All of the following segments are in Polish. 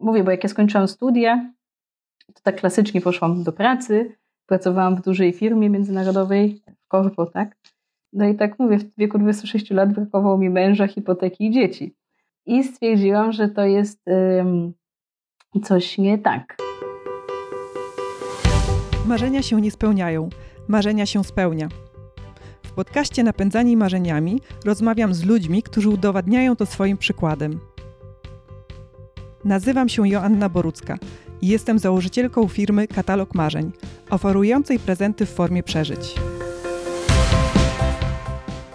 mówię, bo jak ja skończyłam studia, to tak klasycznie poszłam do pracy, pracowałam w dużej firmie międzynarodowej, w korpo, tak? No i tak mówię, w wieku 26 lat brakowało mi męża, hipoteki i dzieci. I stwierdziłam, że to jest coś nie tak. Marzenia się nie spełniają, marzenia się spełnia. W podcaście Napędzani Marzeniami rozmawiam z ludźmi, którzy udowadniają to swoim przykładem. Nazywam się Joanna Borucka i jestem założycielką firmy Katalog Marzeń, oferującej prezenty w formie przeżyć.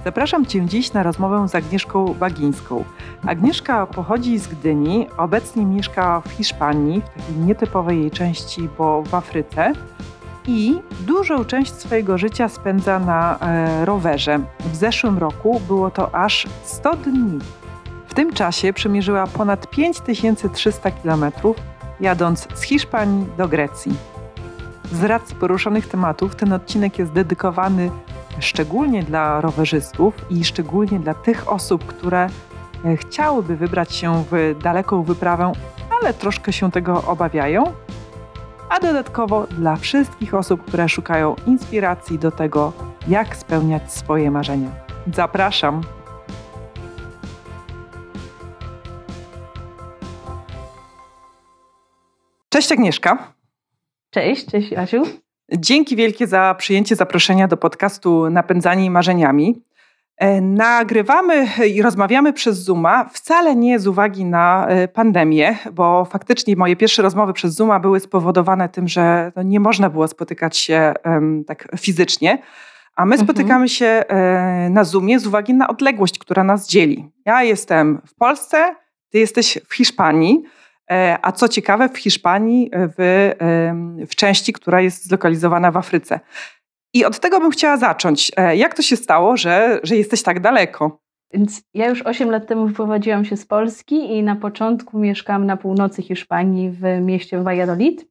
Zapraszam Cię dziś na rozmowę z Agnieszką Bagińską. Agnieszka pochodzi z Gdyni, obecnie mieszka w Hiszpanii, w takiej nietypowej jej części, bo w Afryce i dużą część swojego życia spędza na e, rowerze. W zeszłym roku było to aż 100 dni. W tym czasie przemierzyła ponad 5300 km, jadąc z Hiszpanii do Grecji. Z racji poruszonych tematów ten odcinek jest dedykowany szczególnie dla rowerzystów i szczególnie dla tych osób, które e, chciałyby wybrać się w daleką wyprawę, ale troszkę się tego obawiają, a dodatkowo dla wszystkich osób, które szukają inspiracji do tego, jak spełniać swoje marzenia. Zapraszam! Cześć Agnieszka. Cześć, cześć Asiu. Dzięki wielkie za przyjęcie zaproszenia do podcastu Napędzani Marzeniami. E, nagrywamy i rozmawiamy przez Zooma wcale nie z uwagi na e, pandemię, bo faktycznie moje pierwsze rozmowy przez Zooma były spowodowane tym, że no, nie można było spotykać się tak fizycznie. A my mhm. spotykamy się e, na Zoomie z uwagi na odległość, która nas dzieli. Ja jestem w Polsce, ty jesteś w Hiszpanii. E, a co ciekawe, w Hiszpanii, e, w, w części, która jest zlokalizowana w Afryce. I od tego bym chciała zacząć. E, jak to się stało, że, że jesteś tak daleko? Więc ja już 8 lat temu wyprowadziłam się z Polski i na początku mieszkałam na północy Hiszpanii w mieście Valladolid.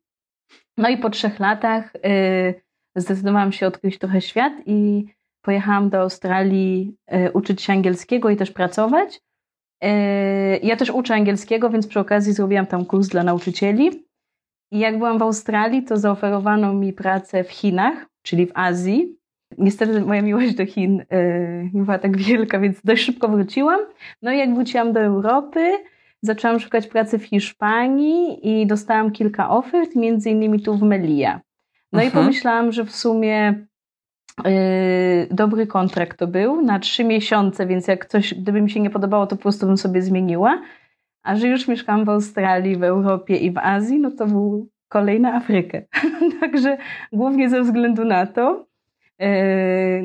No i po trzech latach y, zdecydowałam się odkryć trochę świat i pojechałam do Australii y, uczyć się angielskiego i też pracować. Yy, ja też uczę angielskiego, więc przy okazji zrobiłam tam kurs dla nauczycieli. I jak byłam w Australii, to zaoferowano mi pracę w Chinach, czyli w Azji. Niestety moja miłość do Chin yy, nie była tak wielka, więc dość szybko wróciłam. No i jak wróciłam do Europy, zaczęłam szukać pracy w Hiszpanii i dostałam kilka ofert, między innymi tu w Melilla. No mhm. i pomyślałam, że w sumie dobry kontrakt to był na trzy miesiące, więc jak coś, gdyby mi się nie podobało, to po prostu bym sobie zmieniła. A że już mieszkam w Australii, w Europie i w Azji, no to był kolej na Afrykę. Także głównie ze względu na to. Yy,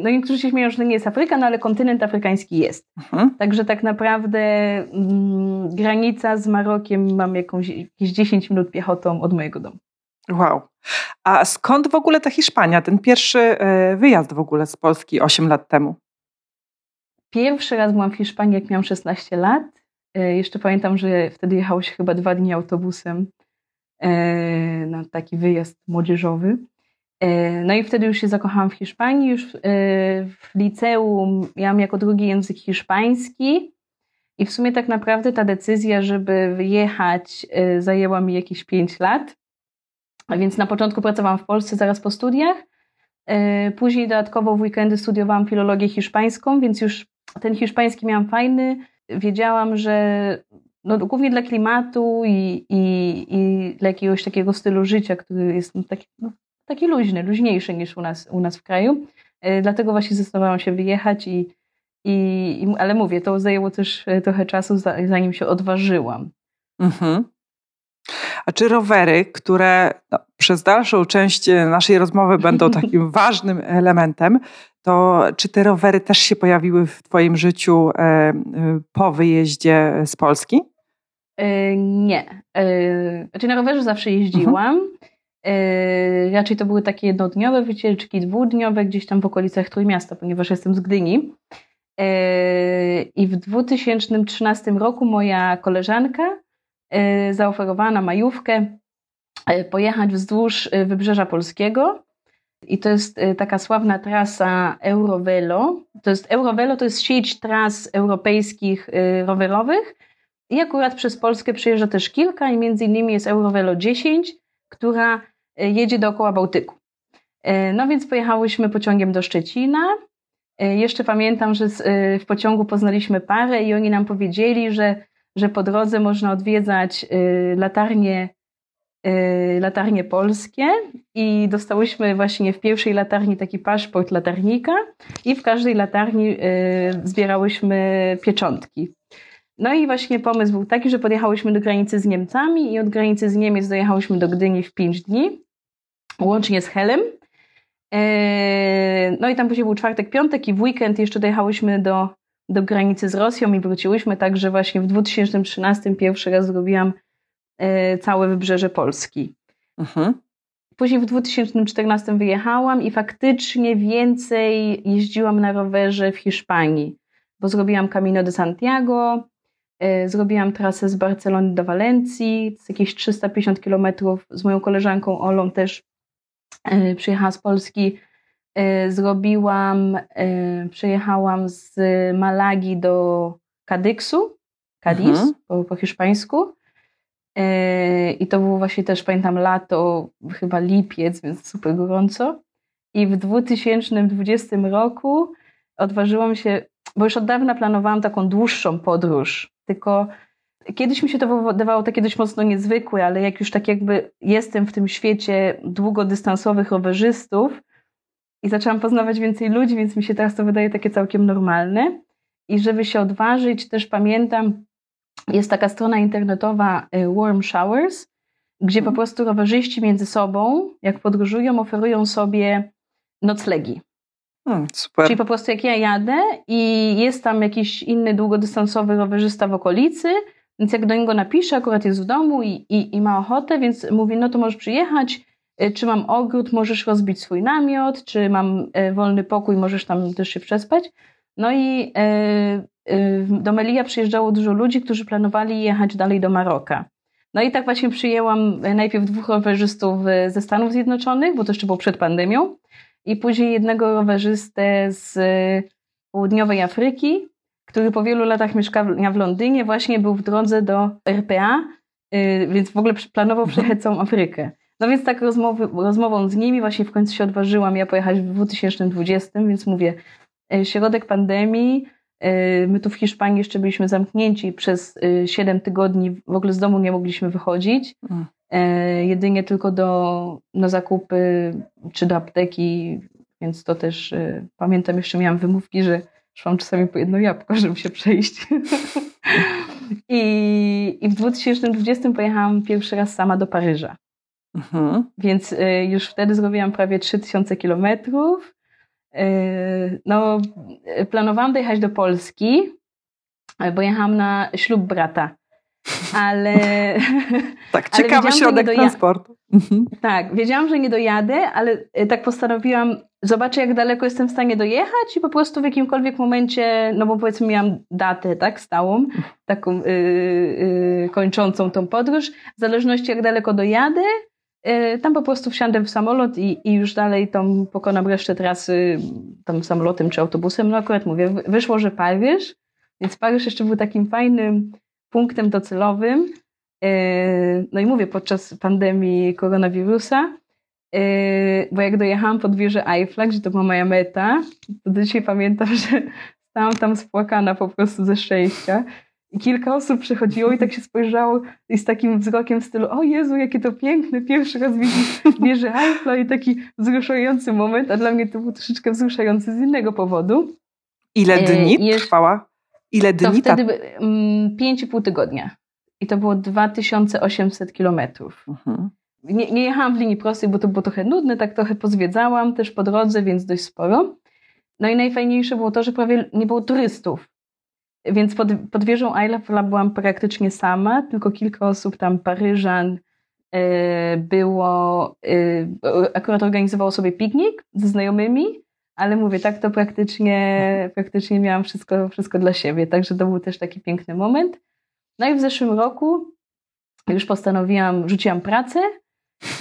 no niektórzy się śmieją, że to nie jest Afryka, no ale kontynent afrykański jest. Mhm. Także tak naprawdę mm, granica z Marokiem mam jakąś, jakieś 10 minut piechotą od mojego domu. Wow. A skąd w ogóle ta Hiszpania, ten pierwszy e, wyjazd w ogóle z Polski 8 lat temu? Pierwszy raz byłam w Hiszpanii, jak miałam 16 lat. E, jeszcze pamiętam, że wtedy jechało się chyba dwa dni autobusem e, na taki wyjazd młodzieżowy. No i wtedy już się zakochałam w Hiszpanii. Już w liceum miałam jako drugi język hiszpański. I w sumie tak naprawdę ta decyzja, żeby wyjechać, zajęła mi jakieś 5 lat. Więc na początku pracowałam w Polsce zaraz po studiach. E, później dodatkowo w weekendy studiowałam filologię hiszpańską, więc już ten hiszpański miałam fajny. Wiedziałam, że no, głównie dla klimatu i, i, i dla jakiegoś takiego stylu życia, który jest no, taki, no, taki luźny, luźniejszy niż u nas, u nas w kraju. E, dlatego właśnie zdecydowałam się wyjechać i, i, ale mówię, to zajęło też e, trochę czasu, zanim się odważyłam. Mhm. A czy rowery, które no, przez dalszą część e, naszej rozmowy będą takim ważnym elementem, to czy te rowery też się pojawiły w Twoim życiu e, e, po wyjeździe z Polski? nie. Znaczy na rowerze zawsze jeździłam. Mhm. Raczej to były takie jednodniowe wycieczki, dwudniowe, gdzieś tam w okolicach Trójmiasta, ponieważ jestem z Gdyni. I w 2013 roku moja koleżanka zaoferowała na majówkę y, pojechać wzdłuż y, Wybrzeża Polskiego. I to jest taka sławna trasa Eurovelo. To jest Eurovelo to jest sieć tras europejskich rowerowych, I akurat przez Polskę przyjeżdża też kilka i między innymi jest Eurovelo 10, która jedzie dookoła Bałtyku. No więc pojechałyśmy pociągiem do Szczecina. Jeszcze pamiętam, że w pociągu poznaliśmy parę i oni nam powiedzieli, że, że po drodze można odwiedzać latarnie Y, latarnie polskie i dostałyśmy właśnie w pierwszej latarni taki paszport latarnika i w każdej latarni y, zbierałyśmy pieczątki. No i właśnie pomysł był taki, że podjechałyśmy do granicy z Niemcami i od granicy z Niemiec dojechałyśmy do Gdyni w 5 dni, łącznie z Helem. Y, no i tam później był czwartek, piątek i w weekend jeszcze dojechałyśmy do, do granicy z Rosją i wróciłyśmy, także właśnie w 2013 pierwszy raz zrobiłam Y, całe wybrzeże Polski. Mhm. Później w 2014 wyjechałam i faktycznie więcej jeździłam na rowerze w Hiszpanii, bo zrobiłam Camino de Santiago, y, zrobiłam trasę z Barcelony do Walencji, z jakieś 350 kilometrów z moją koleżanką Olą też y, przyjechała z Polski. Zrobiłam, przejechałam z Malagi do Kadyksu, Cadiz mhm. po, po hiszpańsku. Yy, I to było właśnie też, pamiętam, lato, chyba lipiec, więc super gorąco. I w 2020 roku odważyłam się, bo już od dawna planowałam taką dłuższą podróż, tylko kiedyś mi się to wydawało takie dość mocno niezwykłe, ale jak już tak jakby jestem w tym świecie długodystansowych rowerzystów i zaczęłam poznawać więcej ludzi, więc mi się teraz to wydaje takie całkiem normalne. I żeby się odważyć, też pamiętam, jest taka strona internetowa y, Warm Showers, gdzie po mhm. prostu rowerzyści między sobą, jak podróżują, oferują sobie noclegi. Hmm, super. Czyli po prostu jak ja jadę i jest tam jakiś inny długodystansowy rowerzysta w okolicy, więc jak do niego napiszę, akurat jest w domu i, i, i ma ochotę, więc mówi, no to możesz przyjechać, czy mam ogród, możesz rozbić swój namiot, czy mam y, wolny pokój, możesz tam też się przespać. No i do Melilla przyjeżdżało dużo ludzi, którzy planowali jechać dalej do Maroka. No i tak właśnie przyjęłam najpierw dwóch rowerzystów ze Stanów Zjednoczonych, bo to jeszcze było przed pandemią, i później jednego rowerzystę z południowej Afryki, który po wielu latach mieszkania w Londynie, właśnie był w drodze do RPA, y, więc w ogóle planował przejechać całą Afrykę. No więc tak rozmowy, rozmową z nimi właśnie w końcu się odważyłam ja pojechać w 2020, więc mówię, y, środek pandemii, Y, my tu w Hiszpanii jeszcze byliśmy zamknięci przez 7 y, tygodni, w ogóle z domu nie mogliśmy wychodzić. Mm. Jedynie tylko do, na zakupy czy do apteki, więc to też pamiętam jeszcze miałam wymówki, że szłam czasami po jedno jabłko, żeby się przejść. I, I w 2020 pojechałam pierwszy raz sama do Paryża. Mhm. Więc już wtedy zrobiłam prawie 3000 kilometrów. Yy, no, planowałam dojechać do Polski, bo jechałam na ślub brata. Ale. Tak, ciekawy ale środek transportu. Mhm. Tak, wiedziałam, że nie dojadę, ale tak postanowiłam, zobaczę, jak daleko jestem w stanie dojechać i po prostu w jakimkolwiek momencie, no bo powiedzmy, miałam datę, tak, stałą, taką yy, yy, kończącą tą podróż. W zależności, jak daleko dojadę, tam po prostu wsiądę w samolot i, i już dalej tam pokonam resztę trasy tam samolotem czy autobusem. No akurat mówię, wyszło, że Paryż, więc Paryż jeszcze był takim fajnym punktem docelowym. E, no i mówię, podczas pandemii koronawirusa, e, bo jak dojechałam pod wieżę Eiffla, gdzie to była moja meta, to dzisiaj pamiętam, że stałam tam spłakana po prostu ze szczęścia. I kilka osób przychodziło i tak się spojrzało i z takim wzrokiem w stylu o Jezu, jakie to piękne, pierwszy raz wieżę Eiffla i taki wzruszający moment, a dla mnie to był troszeczkę wzruszający z innego powodu. Ile e, dni e, trwała? Ile dni? To wtedy mm, pięć i pół tygodnia. I to było 2800 kilometrów. Mhm. Nie, nie jechałam w linii prostej, bo to było trochę nudne, tak trochę pozwiedzałam też po drodze, więc dość sporo. No i najfajniejsze było to, że prawie nie było turystów. Więc pod, pod wieżą Eiffla byłam praktycznie sama, tylko kilka osób tam, Paryżan, e, było, e, akurat organizowało sobie piknik ze znajomymi, ale mówię, tak to praktycznie, praktycznie miałam wszystko, wszystko dla siebie, także to był też taki piękny moment. No i w zeszłym roku już postanowiłam, rzuciłam pracę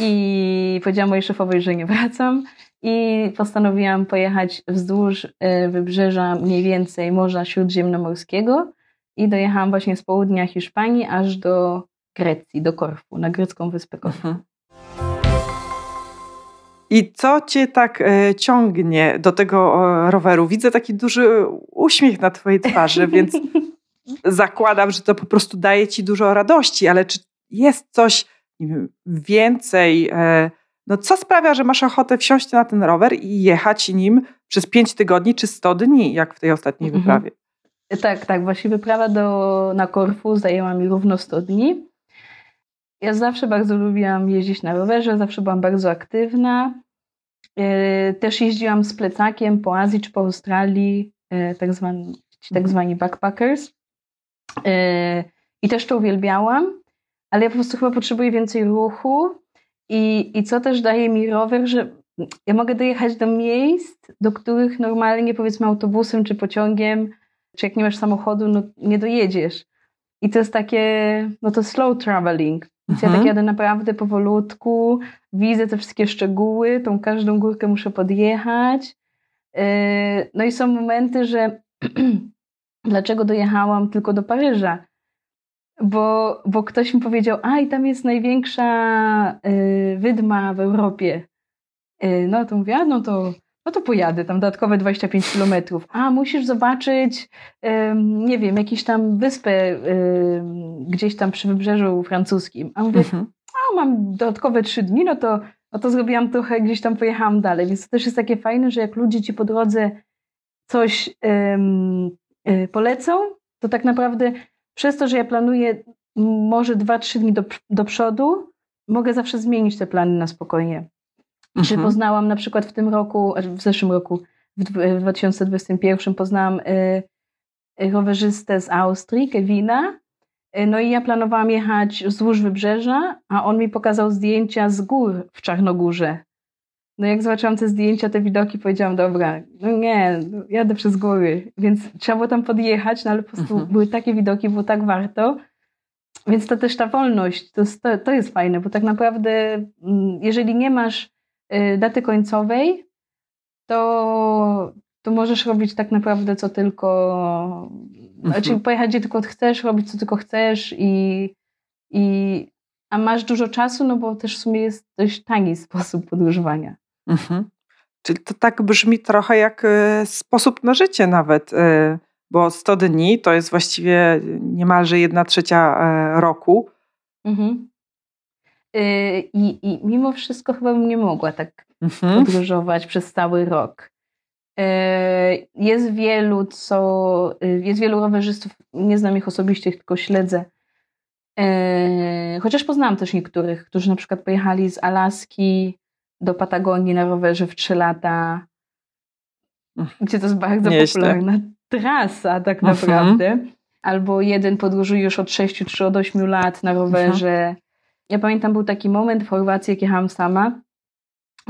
i powiedziałam mojej szefowej, że nie wracam i postanowiłam pojechać wzdłuż e, wybrzeża mniej więcej Morza Śródziemnomorskiego i dojechałam właśnie z południa Hiszpanii aż do Grecji, do Korfu, na grecką wyspę Korfu. Mhm. I co cię tak e, ciągnie do tego e, roweru? Widzę taki duży uśmiech na twojej twarzy, więc zakładam, że to po prostu daje ci dużo radości, ale czy jest coś wiem, więcej? E, no co sprawia, że masz ochotę wsiąść na ten rower i jechać nim przez 5 tygodni czy 100 dni, jak w tej ostatniej mhm. wyprawie? Tak, tak. Właśnie wyprawa do, na Korfu zajęła mi równo 100 dni. Ja zawsze bardzo lubiłam jeździć na rowerze, zawsze byłam bardzo aktywna. E, też jeździłam z plecakiem po Azji czy po Australii, e, tak zwani, tak mhm. zwani backpackers. E, I też to uwielbiałam, ale ja po prostu chyba potrzebuję więcej ruchu. I, I co też daje mi rower, że ja mogę dojechać do miejsc, do których normalnie powiedzmy autobusem czy pociągiem, czy jak nie masz samochodu, no nie dojedziesz. I to jest takie, no to slow traveling. Więc mhm. ja tak jadę naprawdę powolutku, widzę te wszystkie szczegóły, tą każdą górkę muszę podjechać. Yy, no i są momenty, że dlaczego dojechałam tylko do Paryża? Bo, bo ktoś mi powiedział, a i tam jest największa yy, wydma w Europie. Yy, no to mówię, a no to no to pojadę tam dodatkowe 25 kilometrów. A musisz zobaczyć, nie wiem, jakieś tam wyspę gdzieś tam przy wybrzeżu francuskim. A mówię, mhm. a mam dodatkowe 3 dni, no to, no to zrobiłam trochę, gdzieś tam pojechałam dalej. Więc to też jest takie fajne, że jak ludzie ci po drodze coś um, polecą, to tak naprawdę przez to, że ja planuję może 2-3 dni do, do przodu, mogę zawsze zmienić te plany na spokojnie. Mhm. Czy poznałam na przykład w tym roku, w zeszłym roku, w 2021 poznałam y, rowerzystę z Austrii, Kevina. Y, no i ja planowałam jechać wzdłuż wybrzeża, a on mi pokazał zdjęcia z gór w Czarnogórze. No jak zobaczyłam te zdjęcia, te widoki, powiedziałam, dobra, no nie, jadę przez góry, więc trzeba było tam podjechać, no ale po prostu mhm. były takie widoki, było tak warto. Więc to też ta wolność, to, to, to jest fajne, bo tak naprawdę mm, jeżeli nie masz Y, daty końcowej, to, to możesz robić tak naprawdę co tylko, mhm. czyli pojechać gdzie tylko chcesz, robić co tylko chcesz i, i a masz dużo czasu, no bo też w sumie jest dość tani sposób podróżowania. Mhm. Czyli to tak brzmi trochę jak y, sposób na życie nawet, y, bo 100 dni to jest właściwie niemalże jedna trzecia e, roku. Mhm. Y, I, I mimo wszystko chyba bym nie mogła tak mhm. podróżować przez cały rok. Jest wielu, co, jest wielu rowerzystów, nie znam ich osobiście, tylko śledzę. Chociaż poznałam też niektórych, którzy na przykład pojechali z Alaski do Patagonii na rowerze w 3 lata, gdzie to jest bardzo Nieźle. popularna trasa tak mhm. naprawdę. Mhm. Albo jeden podróżuje już od 6 czy od 8 lat na rowerze. Mhm. Ja pamiętam, był taki moment w Chorwacji, jak jechałam sama.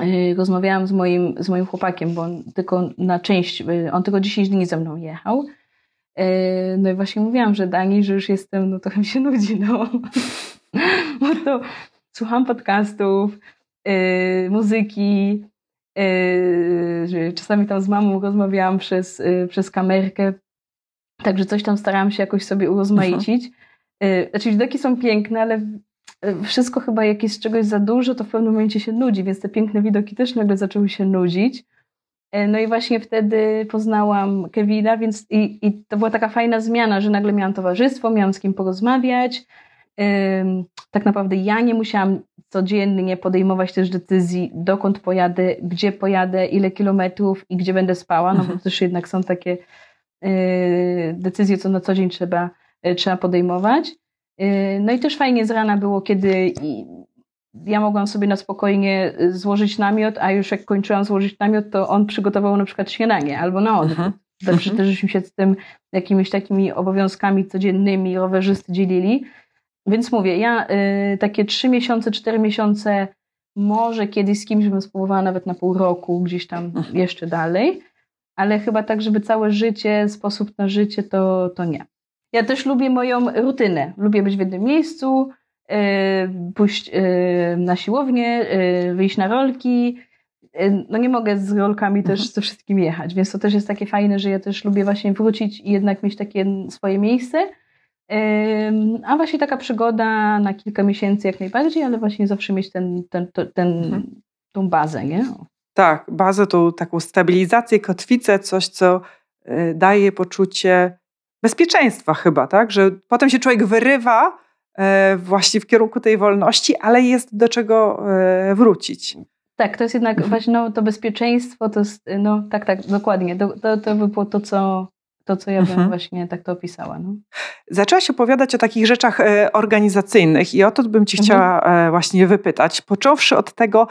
Y, rozmawiałam z moim, z moim chłopakiem, bo on tylko na część, y, on tylko 10 dni ze mną jechał. Y, no i właśnie mówiłam, że Dani, że już jestem, no trochę mi się nudzi, no. Bo to słucham podcastów, muzyki, czasami tam z mamą rozmawiałam przez, przez kamerkę, także coś tam starałam się jakoś sobie urozmaicić. Mhm. Znaczy widoki są piękne, ale wszystko chyba jak jest czegoś za dużo, to w pewnym momencie się nudzi, więc te piękne widoki też nagle zaczęły się nudzić. No i właśnie wtedy poznałam Kevina, więc i, i to była taka fajna zmiana, że nagle miałam towarzystwo, miałam z kim porozmawiać. Tak naprawdę ja nie musiałam codziennie podejmować też decyzji, dokąd pojadę, gdzie pojadę, ile kilometrów i gdzie będę spała, no bo mhm. też jednak są takie e, decyzje, co na co dzień trzeba, e, trzeba podejmować. Y, no i też fajnie z rana było, kiedy ja mogłam sobie na spokojnie y, złożyć namiot, a już jak kończyłam złożyć namiot, to on przygotował na przykład śniadanie albo na odwrót. Mhm. Zawsze mhm. też żeśmy się z tym jakimiś takimi obowiązkami codziennymi rowerzysty dzielili. Więc mówię, ja y, takie trzy miesiące, cztery miesiące, może kiedyś z kimś bym spróbowała nawet na pół roku, gdzieś tam mhm. jeszcze dalej, ale chyba tak, żeby całe życie, sposób na życie, to, to nie. Ja też lubię moją rutynę. Lubię być w jednym miejscu, yy, pójść yy, na siłownię, yy, wyjść na rolki, no nie mogę z rolkami też mhm. ze wszystkim jechać, więc to też jest takie fajne, że ja też lubię właśnie wrócić i jednak mieć takie swoje miejsce. A właśnie taka przygoda na kilka miesięcy jak najbardziej, ale właśnie zawsze mieć ten, ten, ten, mhm. tą bazę, nie? Tak, bazę, tą taką stabilizację, kotwicę, coś, co y, daje poczucie bezpieczeństwa chyba, tak? Że potem się człowiek wyrywa e, właśnie w kierunku tej wolności, ale jest do czego e, wrócić. Tak, to jest jednak mhm. właśnie no, to bezpieczeństwo, to jest, no tak, tak, dokładnie. To, to, to by było to, co, to, co ja bym mhm. właśnie tak to opisała. No. Zaczęłaś opowiadać o takich rzeczach e, organizacyjnych i o to bym Cię mhm. chciała właśnie wypytać. Począwszy od tego,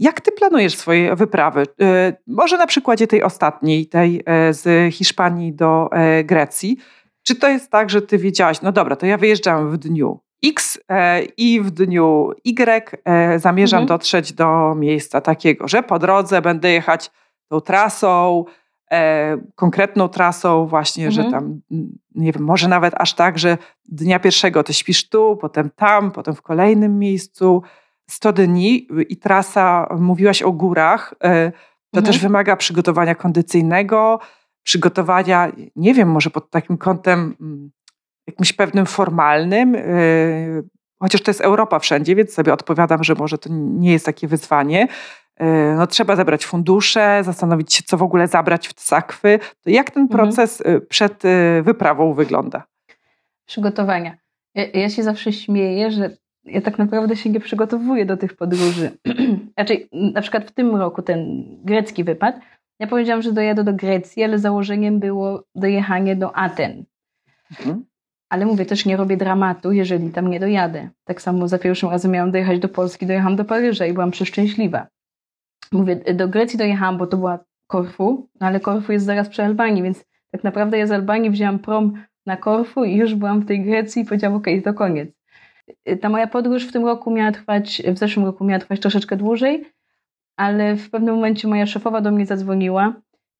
jak ty planujesz swoje wyprawy? E, może na przykładzie tej ostatniej, tej e, z Hiszpanii do e, Grecji. Czy to jest tak, że ty wiedziałaś, no dobra, to ja wyjeżdżam w dniu X i w dniu Y zamierzam mhm. dotrzeć do miejsca takiego, że po drodze będę jechać tą trasą, konkretną trasą, właśnie, mhm. że tam, nie wiem, może nawet aż tak, że dnia pierwszego ty śpisz tu, potem tam, potem w kolejnym miejscu 100 dni i trasa, mówiłaś o górach, e, to mhm. też wymaga przygotowania kondycyjnego, przygotowania, nie wiem, może pod takim kątem mm, jakimś pewnym formalnym, e, chociaż to jest Europa wszędzie, więc sobie odpowiadam, że może to nie jest takie wyzwanie. E, no, trzeba zebrać fundusze, zastanowić się, co w ogóle zabrać w sakwy. To jak ten mhm. proces mhm. przed wyprawą wygląda? Przygotowania. Ja, ja się zawsze śmieję, że ja tak naprawdę się nie przygotowuję do tych podróży. Raczej na przykład w tym roku ten grecki wypad, ja powiedziałam, że dojadę do Grecji, ale założeniem było dojechanie do Aten. Mhm. Ale mówię, też nie robię dramatu, jeżeli tam nie dojadę. Tak samo za pierwszym razem miałam dojechać do Polski, dojechałam do Paryża i byłam przeszczęśliwa. Mówię, do Grecji dojechałam, bo to była Korfu, no ale Korfu jest zaraz przy Albanii, więc tak naprawdę ja z Albanii wzięłam prom na Korfu i już byłam w tej Grecji i powiedziałam, okej, okay, to koniec. Ta moja podróż w tym roku miała trwać, w zeszłym roku miała trwać troszeczkę dłużej, ale w pewnym momencie moja szefowa do mnie zadzwoniła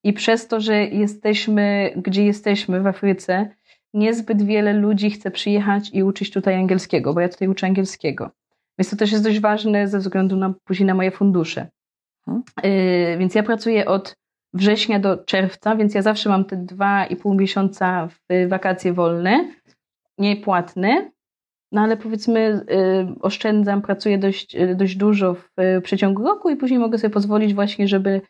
i przez to, że jesteśmy, gdzie jesteśmy w Afryce, niezbyt wiele ludzi chce przyjechać i uczyć tutaj angielskiego, bo ja tutaj uczę angielskiego. Więc to też jest dość ważne ze względu na później na moje fundusze. Hmm. Yy, więc ja pracuję od września do czerwca, więc ja zawsze mam te dwa i pół miesiąca w wakacje wolne, niepłatne. No ale powiedzmy, y, oszczędzam, pracuję dość, y, dość dużo w y, przeciągu roku i później mogę sobie pozwolić właśnie, żeby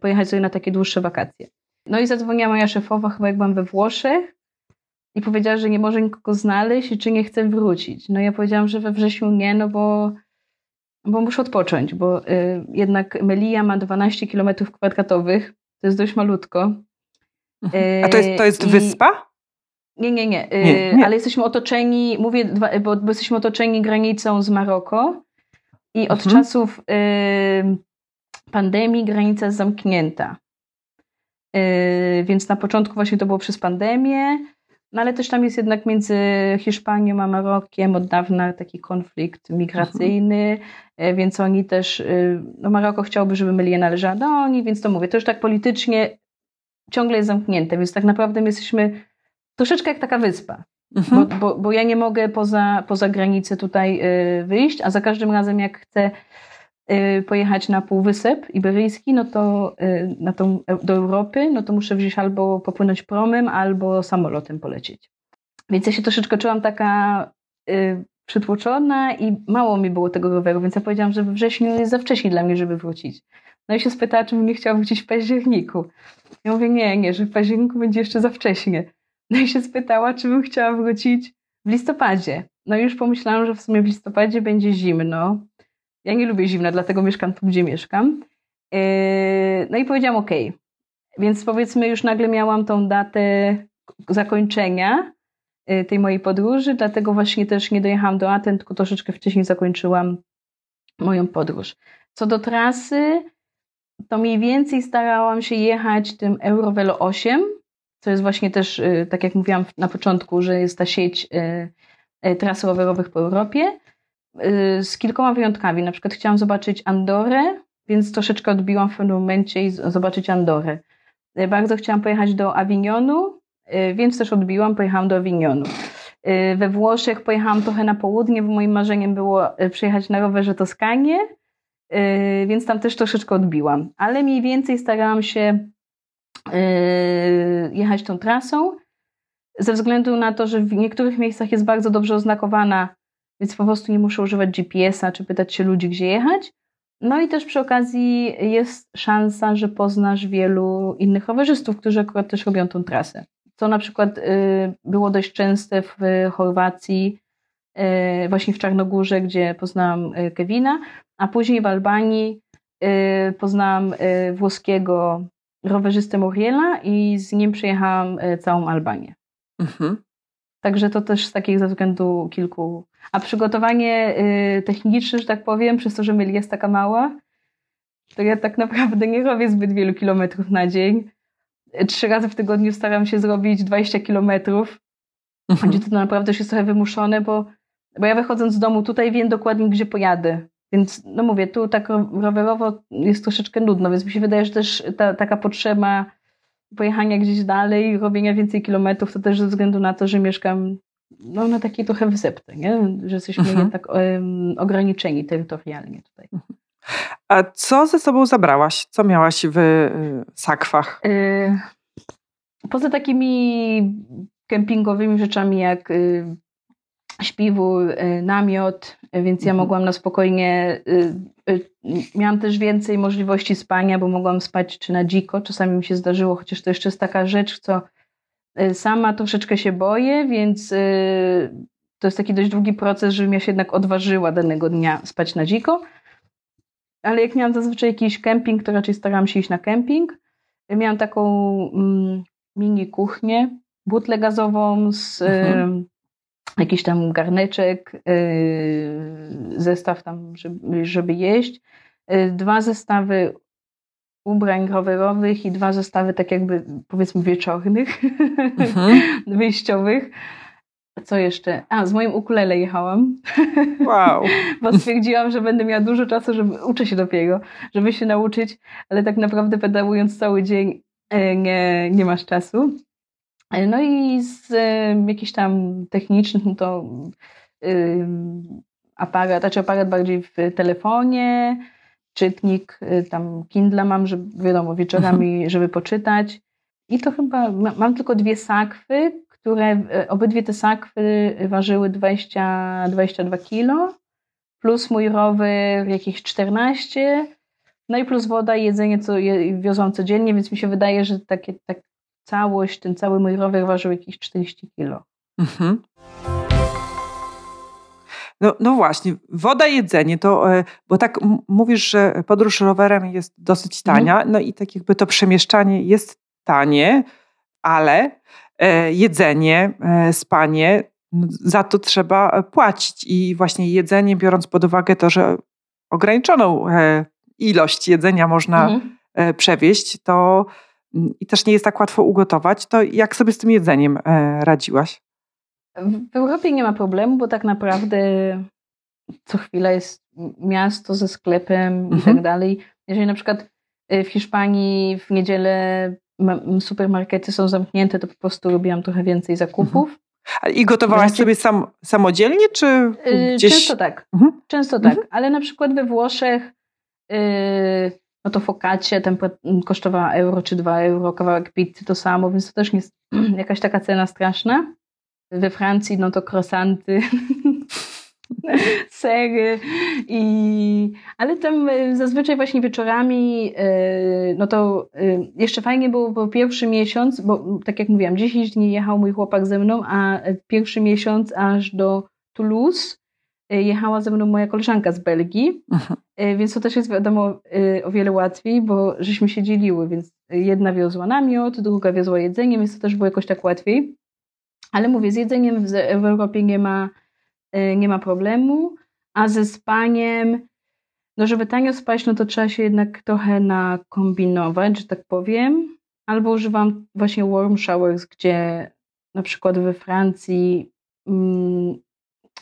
pojechać sobie na takie dłuższe wakacje. No i zadzwoniła moja szefowa, chyba jak byłam we Włoszech i powiedziała, że nie może nikogo znaleźć i czy nie chce wrócić. No ja powiedziałam, że we wrześniu nie, no bo, bo muszę odpocząć, bo jednak Melia ma 12 km kwadratowych, to jest dość malutko. Mhm. A to jest, to jest wyspa? Nie, nie, nie, nie, nie. Ale jesteśmy otoczeni, mówię, bo, bo, jesteśmy otoczeni granicą z Maroko i od mhm. czasów y, pandemii granica jest zamknięta. Y, więc na początku właśnie to było przez pandemię, no ale też tam jest jednak między Hiszpanią a Marokiem od dawna taki konflikt migracyjny, mhm. więc oni też, y, no Maroko chciałby, żeby Melia należała do oni, więc to mówię, to już tak politycznie ciągle jest zamknięte, więc tak naprawdę my jesteśmy troszeczkę jak taka wyspa. Mhm. Bo, bo, bo, ja nie mogę poza, poza granicę tutaj y, wyjść, a za każdym razem jak chcę pojechać na Półwysep Iberyjski, no to y, na tą, do Europy, no to muszę wziąć albo popłynąć promem, albo samolotem polecieć. Więc ja się troszeczkę czułam taka przytłoczona i mało mi było tego roweru, więc ja powiedziałam, że we wrześniu jest za wcześnie dla mnie, żeby wrócić. No i się spytała, czy nie chciała wrócić w październiku. Ja mówię, nie, nie, że w październiku będzie jeszcze za wcześnie. No i się spytała, czy bym chciała wrócić w listopadzie. No i już pomyślałam, że w sumie w listopadzie będzie zimno. Ja nie lubię zimna, dlatego mieszkam tu, gdzie mieszkam. Yy, no i powiedziałam OK. Więc powiedzmy, już nagle miałam tą datę zakończenia yy, tej mojej podróży, dlatego właśnie też nie dojechałam do Aten, tylko troszeczkę wcześniej zakończyłam moją podróż. Co do trasy, to mniej więcej starałam się jechać tym Eurovelo 8, co jest właśnie też, y, tak jak mówiłam na początku, że jest ta sieć tras rowerowych po Europie, z kilkoma wyjątkami. Na przykład chciałam zobaczyć Andorę, więc troszeczkę odbiłam w pewnym momencie i zobaczyć Andorę. Bardzo chciałam pojechać do Avignonu, więc też odbiłam, pojechałam do Avignonu. We Włoszech pojechałam trochę na południe, bo moim marzeniem było przyjechać na rowerze Toskanię, więc tam też troszeczkę odbiłam. Ale mniej więcej starałam się jechać tą trasą, ze względu na to, że w niektórych miejscach jest bardzo dobrze oznakowana, więc po prostu nie muszę używać GPS-a czy pytać się ludzi, gdzie jechać. No i też przy okazji jest szansa, że poznasz wielu innych rowerzystów, którzy akurat też robią tą trasę. Co na przykład y, było dość częste w Chorwacji, y, właśnie w Czarnogórze, gdzie poznałam y, Kevina, a później w Albanii poznałam włoskiego rowerzystę Muriela i z nim przejechałam całą Albanię. Mhm. Także to też z takich ze względu kilku. A przygotowanie y, techniczne, że tak powiem, przez to, że myli jest taka mała, to ja tak naprawdę nie robię zbyt wielu kilometrów na dzień. Trzy razy w tygodniu staram się zrobić 20 kilometrów, mhm. gdzie to naprawdę już jest trochę wymuszone, bo, bo ja wychodząc z domu tutaj wiem dokładnie, gdzie pojadę. Więc no mówię, tu tak rowerowo jest troszeczkę nudno, więc mi się wydaje, że też ta, taka potrzeba pojechania gdzieś dalej, robienia więcej kilometrów, to też ze względu na to, że mieszkam no, na takiej trochę wysepce, nie? że jesteśmy mhm. jednak um, ograniczeni terytorialnie tutaj. A co ze sobą zabrałaś? Co miałaś w y, sakwach? Y, poza takimi kempingowymi rzeczami jak y, śpiwór, y, namiot, więc ja mhm. mogłam na spokojnie. Y, y, miałam też więcej możliwości spania, bo mogłam spać czy na dziko. Czasami mi się zdarzyło, chociaż to jeszcze jest taka rzecz, co sama troszeczkę się boję, więc to jest taki dość długi proces, żebym ja się jednak odważyła danego dnia spać na dziko. Ale jak miałam zazwyczaj jakiś kemping, to raczej starałam się iść na kemping. Miałam taką mm, mini kuchnię, butlę gazową z. Mhm jakiś tam garneczek, y, zestaw tam, żeby, żeby jeść, y, dwa zestawy ubrań rowerowych i dwa zestawy tak jakby powiedzmy wieczornych, mhm. wyjściowych. Co jeszcze? A, z moim ukulele jechałam. Wow. Bo stwierdziłam, że będę miała dużo czasu, żeby uczę się dopiero, żeby się nauczyć, ale tak naprawdę pedałując cały dzień e, nie, nie masz czasu. No i z jakichś tam technicznych, no to aparat, znaczy aparat bardziej w telefonie, czytnik, y, tam Kindle mam, żeby wiadomo, wieczorami, żeby poczytać. I to chyba, mam tylko dwie sakwy, które, y, obydwie te sakwy ważyły 20, 22 kilo, plus mój rower jakieś 14, no i plus woda i jedzenie, co je, wiozłam codziennie, więc mi się wydaje, że takie, tak, całość, ten cały mój rower ważył jakieś 40 kilo. Mhm. No, no właśnie, woda, jedzenie, to, e, bo tak mówisz, że podróż rowerem jest dosyć mhm. tania, mhm. no i tak jakby to przemieszczanie jest tanie, ale e, jedzenie, e, spanie, no, za to trzeba płacić i właśnie jedzenie, biorąc pod uwagę to, że ograniczoną ilość jedzenia można mhm. przewieźć, to i też nie jest tak łatwo ugotować, to jak sobie z tym jedzeniem e, radziłaś? W Europie nie ma problemu, bo tak naprawdę co chwila jest miasto ze sklepem mhm. i tak dalej. Jeżeli na przykład e, w Hiszpanii w niedzielę supermarkety są zamknięte, to po prostu robiłam trochę więcej zakupów. Mhm. I gotowałaś sobie sam, samodzielnie, czy e, gdzieś? Często tak. Mhm. Często tak, mhm. ale na przykład we Włoszech no to fokacie kosztowała euro czy dwa euro, kawałek pizzy to samo, więc to też nie jest jakaś taka cena straszna. We Francji no to croissanty, sery i... Ale tam e, zazwyczaj właśnie wieczorami e, no to e, jeszcze fajnie było, bo pierwszy miesiąc, bo tak jak mówiłam, 10 dni jechał mój chłopak ze mną, a pierwszy miesiąc aż do Toulouse jechała ze mną moja koleżanka z Belgii, Aha. E, więc to też jest wiadomo e, o wiele łatwiej, bo żeśmy się dzieliły, więc jedna wiozła namiot, druga wiozła jedzenie, więc to też było jakoś tak łatwiej. Ale mówię, z jedzeniem w, Europie nie ma, e, nie ma problemu, a ze spaniem, no żeby tanio spać, no to trzeba się jednak trochę nakombinować, że tak powiem. Albo używam właśnie warm showers, gdzie na przykład we Francji mm,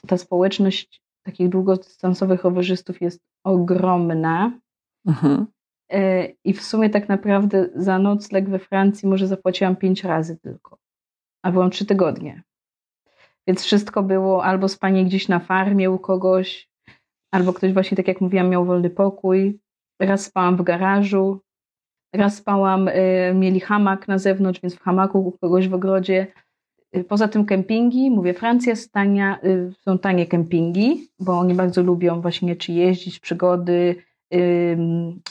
ta społeczność takich długodystansowych rowerzystów jest ogromna. Mhm. E, I w sumie tak naprawdę za nocleg we Francji może zapłaciłam pięć razy tylko. A byłam trzy tygodnie. Więc wszystko było albo spanie gdzieś na farmie u kogoś, albo ktoś właśnie, tak jak mówiłam, miał wolny pokój. Raz spałam w garażu, raz spałam, y, mieli hamak na zewnątrz, więc w hamaku u kogoś w ogrodzie. Y, poza tym kempingi, mówię, Francja jest tania, y, są tanie kempingi, bo oni bardzo lubią właśnie czy jeździć, przygody,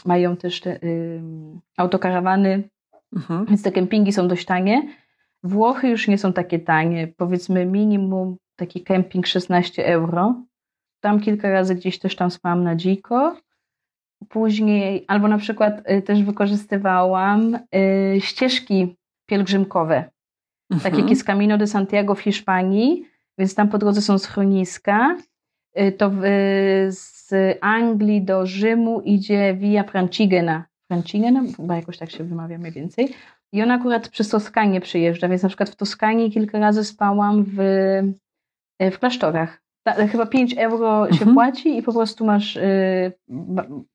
mają też te autokarawany, mhm. więc te kempingi są dość tanie. Włochy już nie są takie tanie, powiedzmy minimum taki kemping 16 euro. Tam kilka razy gdzieś też tam spałam na dziko. Później, albo na przykład y, też wykorzystywałam ścieżki pielgrzymkowe. Tak mhm. Tak jak jest Camino de Santiago w Hiszpanii, więc tam po drodze są schroniska. Y, to z Anglii do Rzymu idzie Via Francigena. Francigena? Chyba jakoś tak się wymawia mniej więcej. I ona akurat przez Toskanię przyjeżdża, więc na przykład w Toskanii kilka razy spałam w, w klasztorach chyba 5 euro się mhm. płaci i po prostu masz y,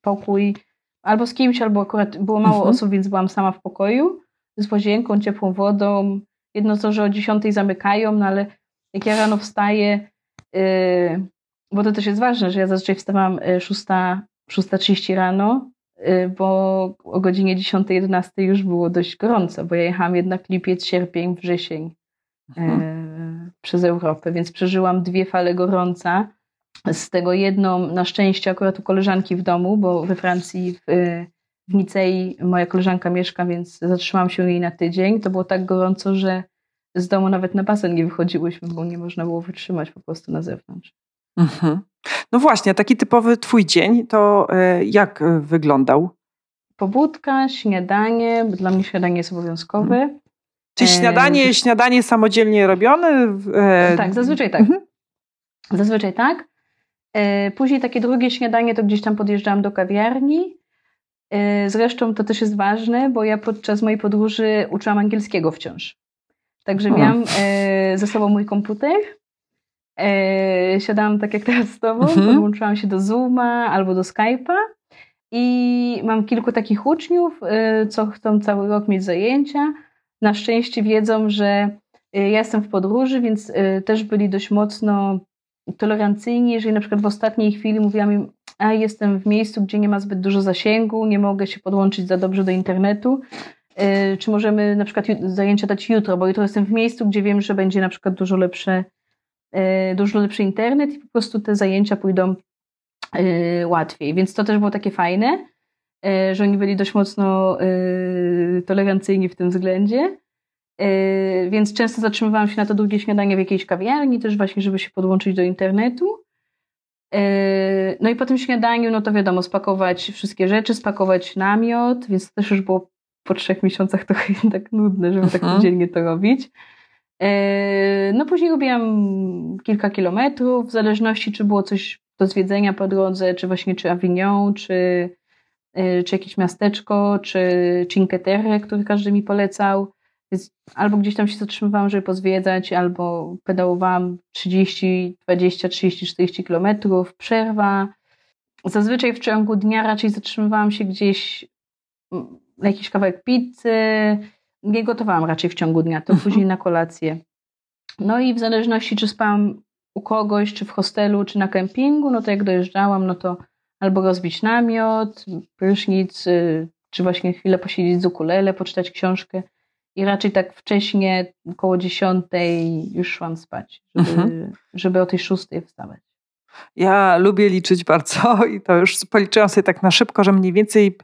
pokój albo z kimś, albo akurat było mało mhm. osób, więc byłam sama w pokoju z łazienką, ciepłą wodą. Jedno to, że o 10 zamykają, no ale jak ja rano wstaję, y, bo to też jest ważne, że ja zazwyczaj wstawałam 6.30 y, rano, y, bo o godzinie 10-11 już było dość gorąco, bo ja jechałam jednak lipiec, sierpień, wrzesień. Mhm. Y, przez Europę, więc przeżyłam dwie fale gorąca. Z tego jedną na szczęście akurat u koleżanki w domu, bo we Francji w, w Nicei moja koleżanka mieszka, więc zatrzymałam się jej na tydzień. To było tak gorąco, że z domu nawet na basen nie wychodziłyśmy, bo nie można było wytrzymać po prostu na zewnątrz. Mhm. No właśnie, taki typowy twój dzień to e, jak e, wyglądał? Pobudka, śniadanie, dla mnie śniadanie jest obowiązkowe. Mhm. Czy śniadanie, e... śniadanie samodzielnie robione? E... Tak, zazwyczaj tak. Mhm. Zazwyczaj tak. E... Później takie drugie śniadanie to gdzieś tam podjeżdżałam do kawiarni. E... Zresztą to też jest ważne, bo ja podczas mojej podróży uczyłam angielskiego wciąż. Także o. miałam e, ze sobą mój komputer. E, siadałam tak jak teraz z tobą, mhm. podłączyłam się do Zooma albo do Skype'a. I mam kilku takich uczniów, co chcą cały rok mieć zajęcia na szczęście wiedzą, że ja jestem w podróży, więc też byli dość mocno tolerancyjni, jeżeli na przykład w ostatniej chwili mówiłam im, a jestem w miejscu, gdzie nie ma zbyt dużo zasięgu, nie mogę się podłączyć za dobrze do internetu, y, czy możemy na przykład zajęcia dać jutro, bo jutro jestem w miejscu, gdzie wiem, że będzie na przykład dużo lepsze, dużo lepszy internet i po prostu te zajęcia pójdą łatwiej. Więc to też było takie fajne. E, że oni byli dość mocno e, tolerancyjni w tym względzie. E, więc często zatrzymywałam się na to długie śniadanie w jakiejś kawiarni, też właśnie, żeby się podłączyć do internetu. No i po tym śniadaniu, no to wiadomo, spakować wszystkie rzeczy, spakować namiot, więc to też już było po trzech miesiącach trochę tak nudne, żeby tak mhm. codziennie to robić. No później robiłam kilka kilometrów, w zależności czy było coś do zwiedzenia po drodze, czy właśnie czy Avignon, czy Y, czy jakieś miasteczko, czy Cinque Terre, który każdy mi polecał. Więc albo gdzieś tam się zatrzymywałam, żeby pozwiedzać, albo pedałowałam 30, 20, 30, 40 kilometrów, przerwa. Zazwyczaj w ciągu dnia raczej zatrzymywałam się gdzieś mm, na jakiś kawałek pizzy. Nie gotowałam raczej w ciągu dnia, to później na kolację. No i w zależności, czy spałam u kogoś, czy w hostelu, czy na kempingu, no to jak dojeżdżałam, no to albo rozbić namiot, prysznic, y, czy właśnie chwilę posiedzieć z ukulele, poczytać książkę. I raczej tak wcześnie, około dziesiątej już szłam spać, żeby, mhm. żeby o tej szóstej wstawać. Ja lubię liczyć bardzo i to już policzyłam sobie tak na szybko, że mniej więcej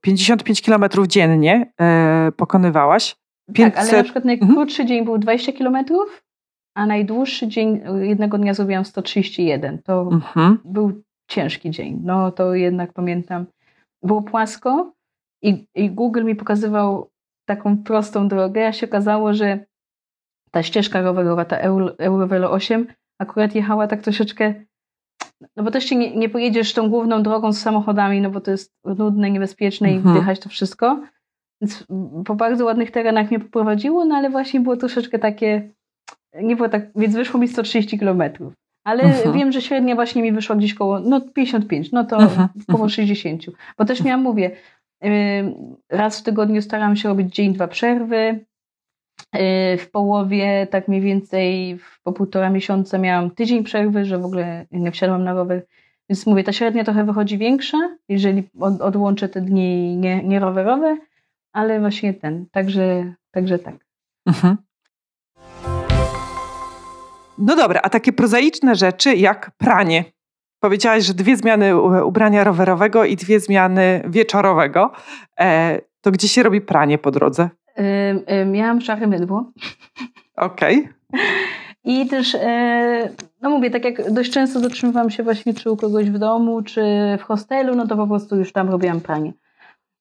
55 e, kilometrów dziennie e, pokonywałaś. 500... Tak, ale na przykład najkrótszy mhm. dzień był 20 kilometrów, a najdłuższy dzień jednego dnia zrobiłam 131. To mhm. był ciężki dzień. No to jednak pamiętam, było płasko i, i Google mi pokazywał taką prostą drogę, a się okazało, że ta ścieżka rowerowa, ta Eurovelo 8 akurat jechała tak troszeczkę no bo też się nie, nie pojedziesz tą główną drogą z samochodami, no bo to jest nudne, niebezpieczne i mhm. wdychać to wszystko. Więc po bardzo ładnych terenach mnie poprowadziło, no ale właśnie było troszeczkę takie, nie było tak, więc wyszło mi 130 kilometrów. Ale uh-huh. wiem, że średnia właśnie mi wyszła gdzieś koło no 55, no to uh-huh. koło 60. Bo też miałam, mówię, raz w tygodniu starałam się robić dzień, dwa przerwy. Y, w połowie, tak mniej więcej po półtora miesiąca miałam tydzień przerwy, że w ogóle nie wsiadłam na rower. Więc mówię, ta średnia trochę wychodzi większa, jeżeli od, odłączę te dni nie, nie ale właśnie ten, także, także tak. Mhm. No dobra, a takie prozaiczne rzeczy jak pranie. Powiedziałaś, że dwie zmiany ubrania rowerowego i dwie zmiany wieczorowego. E, to gdzie się robi pranie po drodze? miałam szare mydło. Okej. Okay. I też, e, no mówię, tak jak dość często zatrzymywałam się właśnie czy u kogoś w domu, czy w hostelu, no to po prostu już tam robiłam pranie.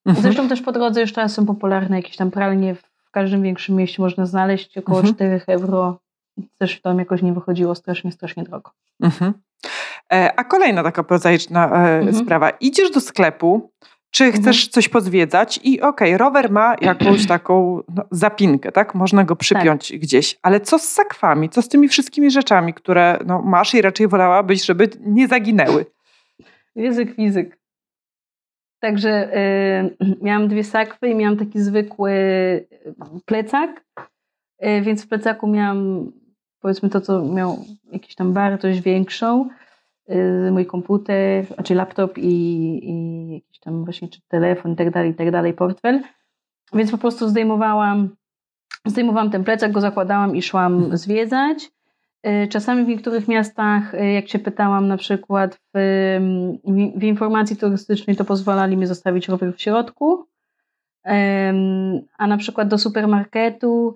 Mhm. Zresztą też po drodze już teraz są popularne jakieś tam pralnie, w każdym większym mieście można znaleźć około mhm. 4 euro. Też tam jakoś nie wychodziło strasznie, strasznie drogo. Mhm. E, a kolejna taka prozaiczna e, mhm. sprawa. Idziesz do sklepu, czy mhm. chcesz coś pozwiedzać i okej, okay, rower ma jakąś taką no, zapinkę, tak? Można go przypiąć tak. gdzieś, ale co z sakwami? Co z tymi wszystkimi rzeczami, które no, masz i raczej wolałabyś, żeby nie zaginęły? Język fizyk. Także y, miałam dwie sakwy i miałam taki zwykły plecak, y, więc w plecaku miałam powiedzmy to, co miał jakąś tam wartość większą, y, mój komputer, znaczy laptop i, i jakiś tam właśnie czy telefon i tak dalej, i tak dalej, portfel. Więc po prostu zdejmowałam, zdejmowałam ten plecak, go zakładałam i szłam mhm. zwiedzać. Y, czasami w niektórych miastach, y, jak się pytałam na przykład w, w informacji turystycznej, to pozwalali mi zostawić rower w środku, a na przykład do supermarketu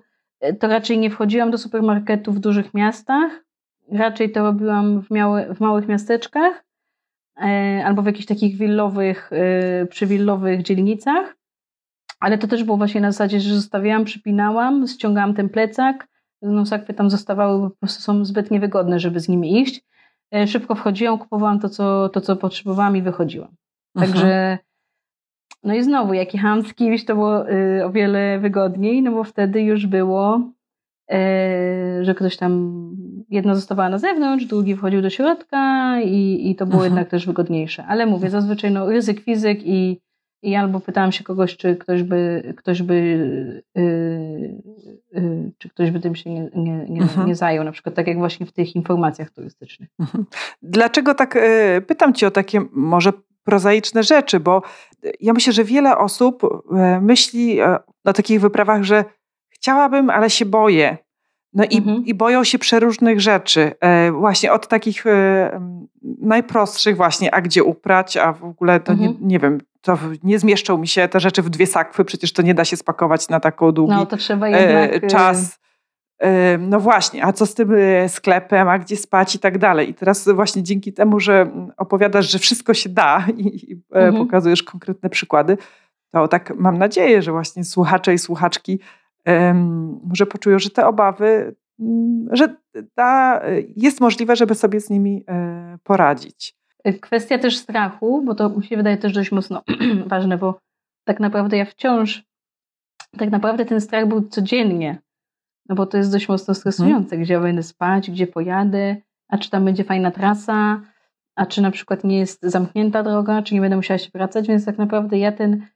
to raczej nie wchodziłam do supermarketu w dużych miastach, raczej to robiłam w, miały, w małych miasteczkach e, albo w jakichś takich willowych, e, przywillowych dzielnicach. Ale to też było właśnie na zasadzie, że zostawiałam, przypinałam, ściągałam ten plecak, no sakwy tam zostawały, bo po prostu są zbyt niewygodne, żeby z nimi iść. E, szybko wchodziłam, kupowałam to, co, to, co potrzebowałam i wychodziłam. Także no i znowu, jak jechałam z kimś, to było y, o wiele wygodniej, no bo wtedy już było, y, że ktoś tam, jedno zostawała na zewnątrz, drugi wchodził do środka i, i to było mhm. jednak też wygodniejsze. Ale mówię, zazwyczaj no, ryzyk fizyk i, i albo pytałam się kogoś, czy ktoś by, ktoś by y, czy ktoś by tym się nie, nie, nie, mhm. nie, zajął, na przykład tak jak właśnie w tych informacjach turystycznych. Mhm. Dlaczego tak pytam Cię o takie może prozaiczne rzeczy, bo ja myślę, że wiele osób e, myśli na takich wyprawach, że chciałabym, ale się boję. No i, mhm. i boją się przeróżnych rzeczy. E, właśnie od takich najprostszych właśnie, a gdzie uprać, a w ogóle to mhm. nie, nie wiem, to nie zmieszczą mi się te rzeczy w dwie sakwy, przecież to nie da się spakować na taką długi no, to trzeba jednak, czas. No właśnie, a co z tym y, sklepem, a gdzie spać i tak dalej. I teraz właśnie dzięki temu, że opowiadasz, że wszystko się da i, e, mhm. pokazujesz konkretne przykłady, to tak mam nadzieję, że właśnie słuchacze i słuchaczki może poczują, że te obawy, mm, że ta, jest możliwe, żeby sobie z nimi e, poradzić. Kwestia też strachu, bo to mi się wydaje też dość mocno ważne, bo tak naprawdę ja wciąż, tak naprawdę ten strach był codziennie no bo to jest dość mocno stresujące, mhm. gdzie ja będę spać, gdzie pojadę, a czy tam będzie fajna trasa, a czy na przykład nie jest zamknięta droga, czy nie będę musiała się wracać, więc tak naprawdę ja ten,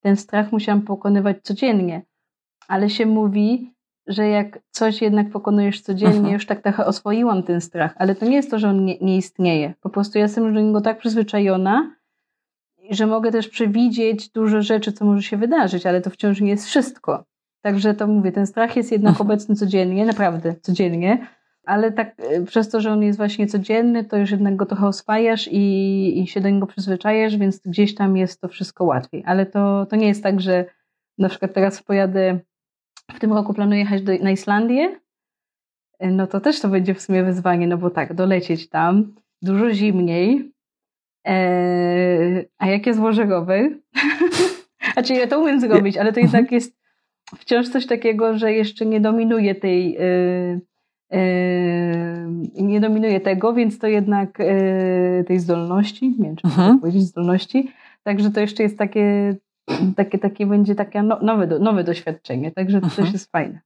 ten strach musiałam pokonywać codziennie. Ale się mówi, że jak coś jednak pokonujesz codziennie, mhm. już tak trochę oswoiłam ten strach, ale to nie jest to, że on nie, nie istnieje. Po prostu ja jestem do niego tak przyzwyczajona, że mogę też przewidzieć dużo rzeczy, co może się wydarzyć, ale to wciąż nie jest wszystko. Także to mówię, ten strach jest jednak mhm. obecny codziennie, naprawdę codziennie, ale tak e, przez to, że on jest właśnie codzienny, to już jednak go trochę oswajasz i, i się do niego przyzwyczajasz, więc gdzieś tam jest to wszystko łatwiej. Ale to, to nie jest tak, że na przykład teraz pojadę, w tym roku planuję jechać do, na Islandię, e, no to też to będzie w sumie wyzwanie, no bo tak, dolecieć tam, dużo zimniej, e, a jak jest włożegowy, znaczy ja to umiem zrobić, ale to jednak jest wciąż coś takiego, że jeszcze nie dominuje tej, yy, nie dominuje tego, więc to jednak tej zdolności, nie wiem, czy mhm. powiedzieć zdolności, także to jeszcze jest takie, takie, takie będzie takie no, nowe, nowe doświadczenie, także to mhm. też jest fajne.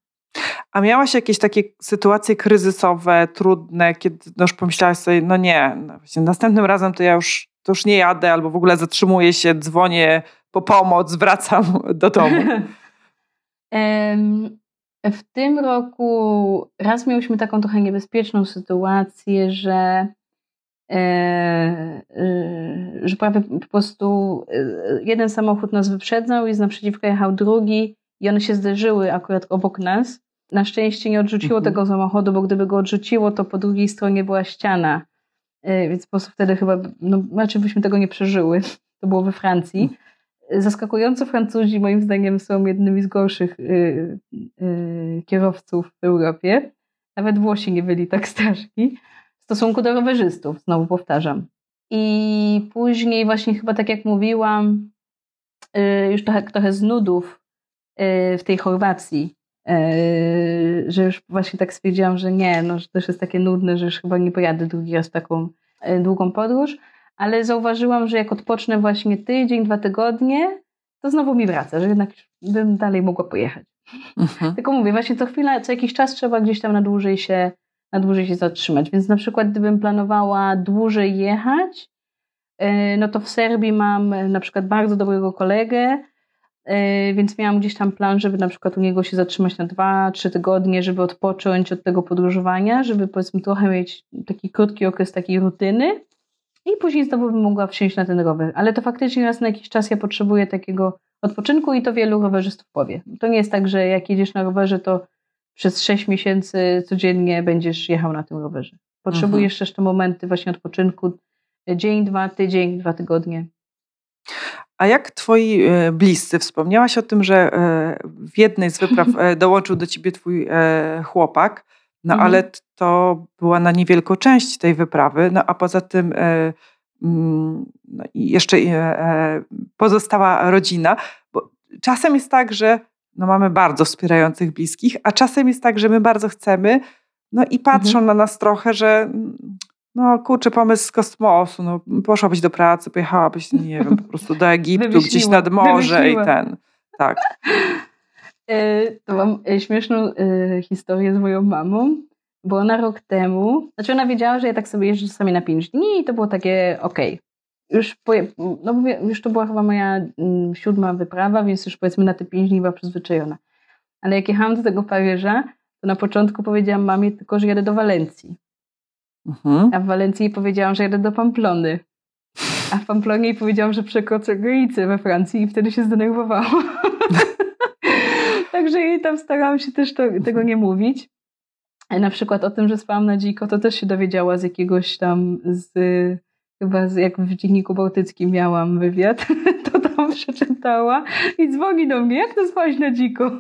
A miałaś jakieś takie sytuacje kryzysowe, trudne, kiedy no już pomyślałaś sobie, no nie, no następnym razem to ja już, to już nie jadę, albo w ogóle zatrzymuję się, dzwonię po pomoc, wracam do domu. W tym roku raz mieliśmy taką trochę niebezpieczną sytuację, że, że prawie po prostu jeden samochód nas wyprzedzał i z naprzeciwka jechał drugi i one się zderzyły akurat obok nas. Na szczęście nie odrzuciło mhm. tego samochodu, bo gdyby go odrzuciło, to po drugiej stronie była ściana. Więc po prostu wtedy chyba, no, raczej byśmy tego nie przeżyły. To było we Francji. Zaskakująco Francuzi moim zdaniem są jednymi z gorszych kierowców w Europie. Nawet Włosi nie byli tak straszni stosunku do rowerzystów, znowu powtarzam. I później właśnie chyba tak jak mówiłam, y, już trochę, trochę z nudów y, w tej Chorwacji, y, że już właśnie tak stwierdziłam, że nie, no, że też jest takie nudne, że już chyba nie pojadę drugi raz w taką długą podróż ale zauważyłam, że jak odpocznę właśnie tydzień, dwa tygodnie, to znowu mi wraca, że jednak bym dalej mogła pojechać. Mhm. Tylko mówię, właśnie co chwila, co jakiś czas trzeba gdzieś tam na dłużej się, na dłużej się zatrzymać. Więc na przykład gdybym planowała dłużej jechać, e, no to w Serbii mam e, na przykład bardzo dobrego kolegę, e, więc miałam gdzieś tam plan, żeby na przykład u niego się zatrzymać na dwa, trzy tygodnie, żeby odpocząć od tego podróżowania, żeby powiedzmy trochę mieć taki krótki okres takiej rutyny i później znowu bym mogła wsiąść na ten rower. Ale to faktycznie raz na jakiś czas ja potrzebuję takiego odpoczynku i to wielu rowerzystów powie. To nie jest tak, że jak jedziesz na rowerze, to przez 6 miesięcy codziennie będziesz jechał na tym rowerze. Potrzebujesz mhm. też te momenty właśnie odpoczynku. Dzień, dwa, tydzień, dwa tygodnie. A jak twoi e, bliscy? Wspomniałaś o tym, że e, w jednej z wypraw e, dołączył do ciebie twój chłopak. No mhm. ale to była na niewielką część tej wyprawy, no a poza tym mm, no, jeszcze pozostała rodzina, bo czasem jest tak, że no mamy bardzo wspierających bliskich, a czasem jest tak, że my bardzo chcemy, no i patrzą mhm. na nas trochę, że no kurczę, pomysł z kosmosu, no poszłabyś do pracy, pojechałabyś, nie wiem, po prostu do Egiptu, gdzieś nad morze i ten, tak. E, to mam e, śmieszną e, historię z moją mamą, bo ona rok temu, znaczy ona wiedziała, że ja tak sobie jeżdżę czasami na 5 dni i to było takie okej. Okay. Już, po, no mówię, już to była chyba moja mm, siódma wyprawa, więc już powiedzmy na te 5 dni była przyzwyczajona. Ale jak jechałam do tego Paryża, to na początku powiedziałam mamie tylko, że jadę do Walencji. Mhm. A w Walencji powiedziałam, że jadę do Pamplony. A w Pamplonie powiedziałam, że przekroczę granicę we Francji i wtedy się zdenerwowała. Także jej tam starałam się też to, tego nie mówić. Na przykład o tym, że spałam na dziko, to też się dowiedziała z jakiegoś tam, z, chyba jak w Dzienniku Bałtyckim miałam wywiad, to tam przeczytała i dzwoni do mnie, jak to spać na dziko?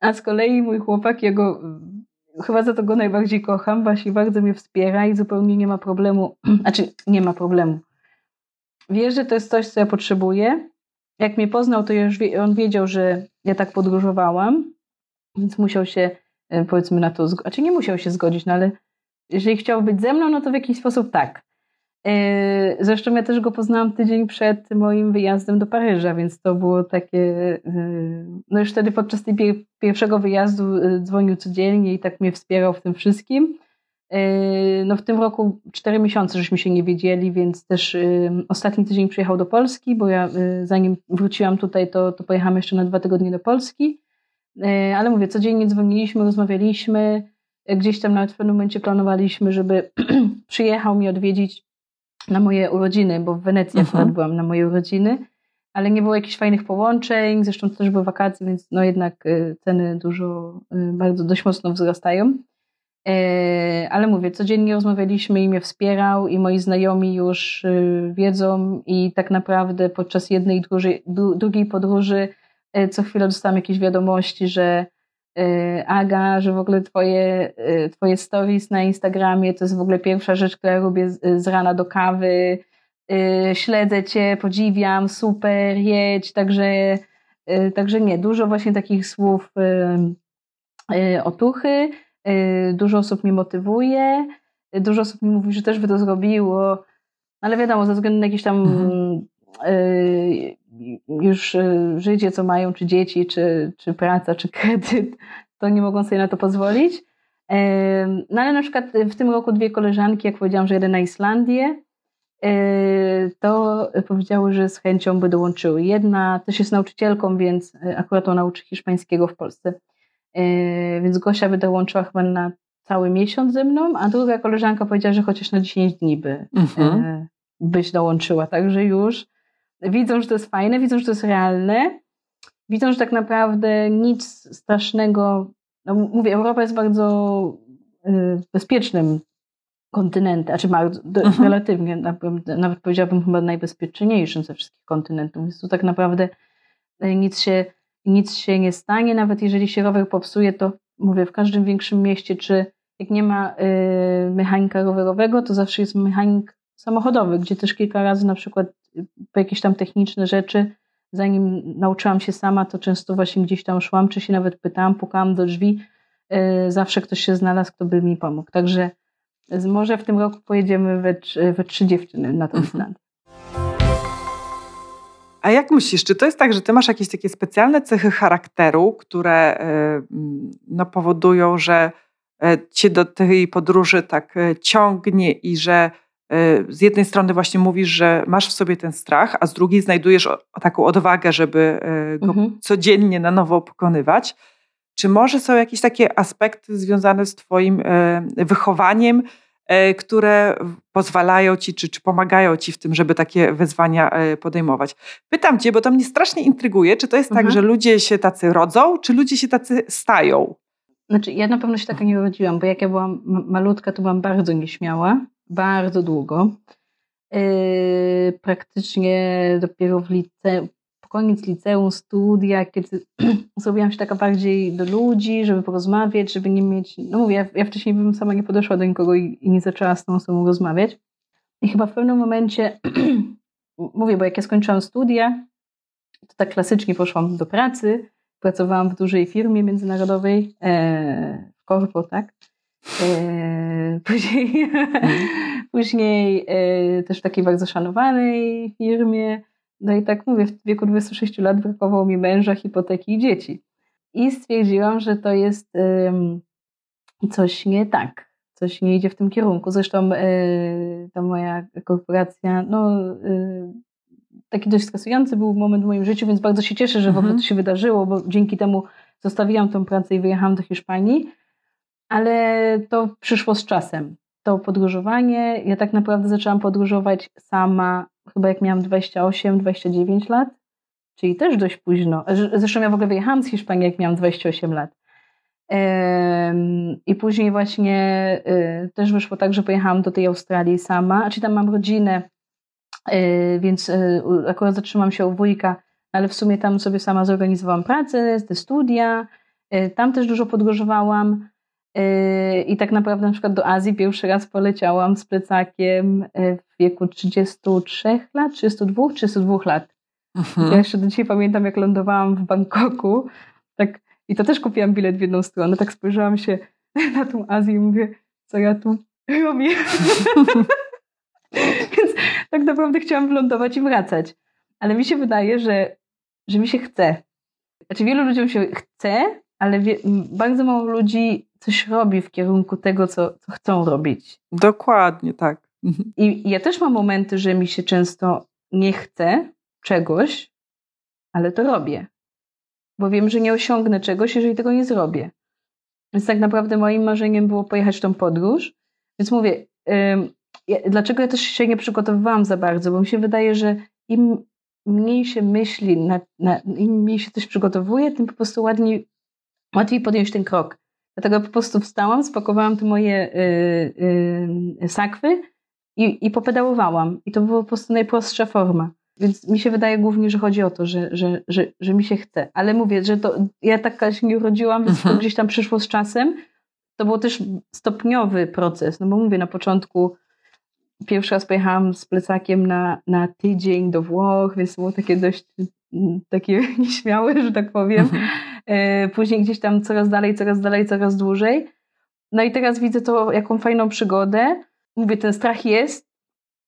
A z kolei mój chłopak, jego, chyba za to go najbardziej kocham, właśnie bardzo mnie wspiera i zupełnie nie ma problemu, znaczy nie ma problemu. Wie, że to jest coś, co ja potrzebuję. Jak mnie poznał, to już wie, on wiedział, że ja tak podróżowałam, więc musiał się e, powiedzmy na to, znaczy nie musiał się zgodzić, no ale jeżeli chciał być ze mną, no to w jakiś sposób tak. E, zresztą ja też go poznałam tydzień przed moim wyjazdem do Paryża, więc to było takie. E, no już wtedy podczas tej pierwszego wyjazdu dzwonił codziennie i tak mnie wspierał w tym wszystkim. No w tym roku cztery miesiące żeśmy się nie wiedzieli, więc też ostatni tydzień przyjechał do Polski, bo ja zanim wróciłam tutaj, to, to pojechałam jeszcze na dwa tygodnie do Polski. Ale mówię, codziennie dzwoniliśmy, rozmawialiśmy. Gdzieś tam nawet w pewnym momencie planowaliśmy, żeby przyjechał mi odwiedzić na moje urodziny, bo w Wenecji uh-huh. akurat byłam na moje urodziny, ale nie było jakichś fajnych połączeń, zresztą to też były wakacje, więc no jednak ceny dużo, bardzo dość mocno wzrastają. E, ale mówię, codziennie rozmawialiśmy i mnie wspierał, i moi znajomi już y, wiedzą, i tak naprawdę podczas jednej i drugiej podróży e, co chwilę dostałam jakieś wiadomości, że Aga, że w ogóle twoje, twoje stories na Instagramie to jest w ogóle pierwsza rzecz, którą robię z rana do kawy. Śledzę cię, podziwiam, super, jedź. Także, także nie, dużo właśnie takich słów otuchy. Y, dużo osób mnie motywuje, y, dużo osób mi mówi, że też by to zrobiło, ale wiadomo, ze względu na jakieś tam mhm. Y, już życie, co mają, czy dzieci, czy, czy praca, czy kredyt, to nie mogą sobie na to pozwolić. No ale na przykład w tym roku dwie koleżanki, jak powiedziałam, że jedę na Islandię, to powiedziały, że z chęcią by dołączyły. Jedna też jest nauczycielką, więc akurat ona uczy hiszpańskiego w Polsce. Więc Gosia by dołączyła chyba na cały miesiąc ze mną, a druga koleżanka powiedziała, że chociaż na 10 dni by, mhm. byś dołączyła. Także już widzą, że to jest fajne, widzą, że to jest realne, widzą, że tak naprawdę nic strasznego. No mówię, Europa jest bardzo y, bezpiecznym kontynentem, znaczy bardzo, mhm. relatywnie, nawet powiedziałabym chyba najbezpieczniejszym ze wszystkich kontynentów. Więc tu tak naprawdę y, nic się, nic się nie stanie, nawet jeżeli się rower popsuje, to mówię, w każdym większym mieście, czy jak nie ma y, mechanika rowerowego, to zawsze jest mechanik samochodowy, gdzie też kilka razy na przykład po jakieś tam techniczne rzeczy, zanim nauczyłam się sama, to często właśnie gdzieś tam szłam, czy się nawet pytałam, pukałam do drzwi, y, zawsze ktoś się znalazł, kto by mi pomógł. Także może w tym roku pojedziemy we, we trzy dziewczyny na ten mhm. A jak myślisz, czy to jest tak, że ty masz jakieś takie specjalne cechy charakteru, które y, no, powodują, że y, cię do tej podróży tak ciągnie i że z jednej strony właśnie mówisz, że masz w sobie ten strach, a z drugiej znajdujesz taką odwagę, żeby e, go mhm. codziennie na nowo pokonywać. Czy może są jakieś takie aspekty związane z Twoim e, wychowaniem, które pozwalają Ci, czy, czy pomagają Ci w tym, żeby takie wyzwania podejmować? Pytam Cię, bo to mnie strasznie intryguje, czy to jest tak, mhm. tak, że ludzie się tacy rodzą, czy ludzie się tacy stają? Znaczy, ja na pewno się taka nie urodziłam, bo jak ja byłam malutka, to byłam bardzo nieśmiała bardzo długo. Yy, praktycznie dopiero w liceum, po koniec liceum, studia, kiedy zrobiłam się taka bardziej do ludzi, żeby porozmawiać, żeby nie mieć. No mówię, ja, ja wcześniej bym sama nie podeszła do nikogo i, i nie zaczęła z tą osobą rozmawiać. I chyba w pewnym momencie, mówię, bo jak ja skończyłam studia, to tak klasycznie poszłam do pracy. Pracowałam w dużej firmie międzynarodowej, e, w korpo, tak? E, później, później e, też w takiej bardzo szanowanej firmie. No i tak mówię, w wieku 26 lat brakowało mi męża, hipoteki i dzieci. I stwierdziłam, że to jest coś nie tak, coś nie idzie w tym kierunku. Zresztą e, ta moja korporacja, no taki dość stresujący był moment w moim życiu, więc bardzo się cieszę, że w ogóle mhm. to się wydarzyło, bo dzięki temu zostawiłam tą pracę i wyjechałam do Hiszpanii ale to przyszło z czasem. To podróżowanie, ja tak naprawdę zaczęłam podróżować sama chyba jak miałam 28-29 lat, czyli też dość późno. Zresztą ja w ogóle wyjechałam z Hiszpanii jak miałam 28 lat. I później właśnie y, też wyszło tak, że pojechałam do tej Australii sama, czy tam mam rodzinę, y, więc y, akurat zatrzymam się u wujka, ale w sumie tam sobie sama zorganizowałam pracę, te studia, tam też dużo podróżowałam. Yy, I tak naprawdę na przykład do Azji pierwszy raz poleciałam z plecakiem yy, w wieku 33 lat, 32, 32 lat. Mhm. Ja jeszcze do dzisiaj pamiętam, jak lądowałam w Bangkoku. Tak, I to też kupiłam bilet w jedną stronę. Tak spojrzałam się na tą Azję i mówię, co ja tu robię. Więc tak naprawdę chciałam wylądować i wracać. Ale mi się wydaje, że, że mi się chce. Znaczy wielu ludziom się chce, ale wie, bardzo mało ludzi coś robi w kierunku tego, co, co chcą robić. Dokładnie, tak. I ja też mam momenty, że mi się często nie chce czegoś, ale to robię. Bo wiem, że nie osiągnę czegoś, jeżeli tego nie zrobię. Więc tak naprawdę moim marzeniem było pojechać tą podróż. Więc mówię, ja, dlaczego ja też się nie przygotowywałam za bardzo? Bo mi się wydaje, że im mniej się myśli, na, na, im mniej się coś przygotowuje, tym po prostu ładniej, łatwiej podjąć ten krok. Dlatego po prostu wstałam, spakowałam te moje y, y, sakwy i, i popedałowałam. I to była po prostu najprostsza forma. Więc mi się wydaje głównie, że chodzi o to, że, że, że, że mi się chce. Ale mówię, że to ja taka się nie urodziłam, więc mhm. to gdzieś tam przyszło z czasem. To był też stopniowy proces. No bo mówię, na początku pierwszy raz pojechałam z plecakiem na, na tydzień do Włoch, więc było takie dość takie nieśmiałe, że tak powiem. E, później gdzieś tam coraz dalej, coraz dalej, coraz dłużej. No i teraz widzę to, jaką fajną przygodę. Mówię, ten strach jest,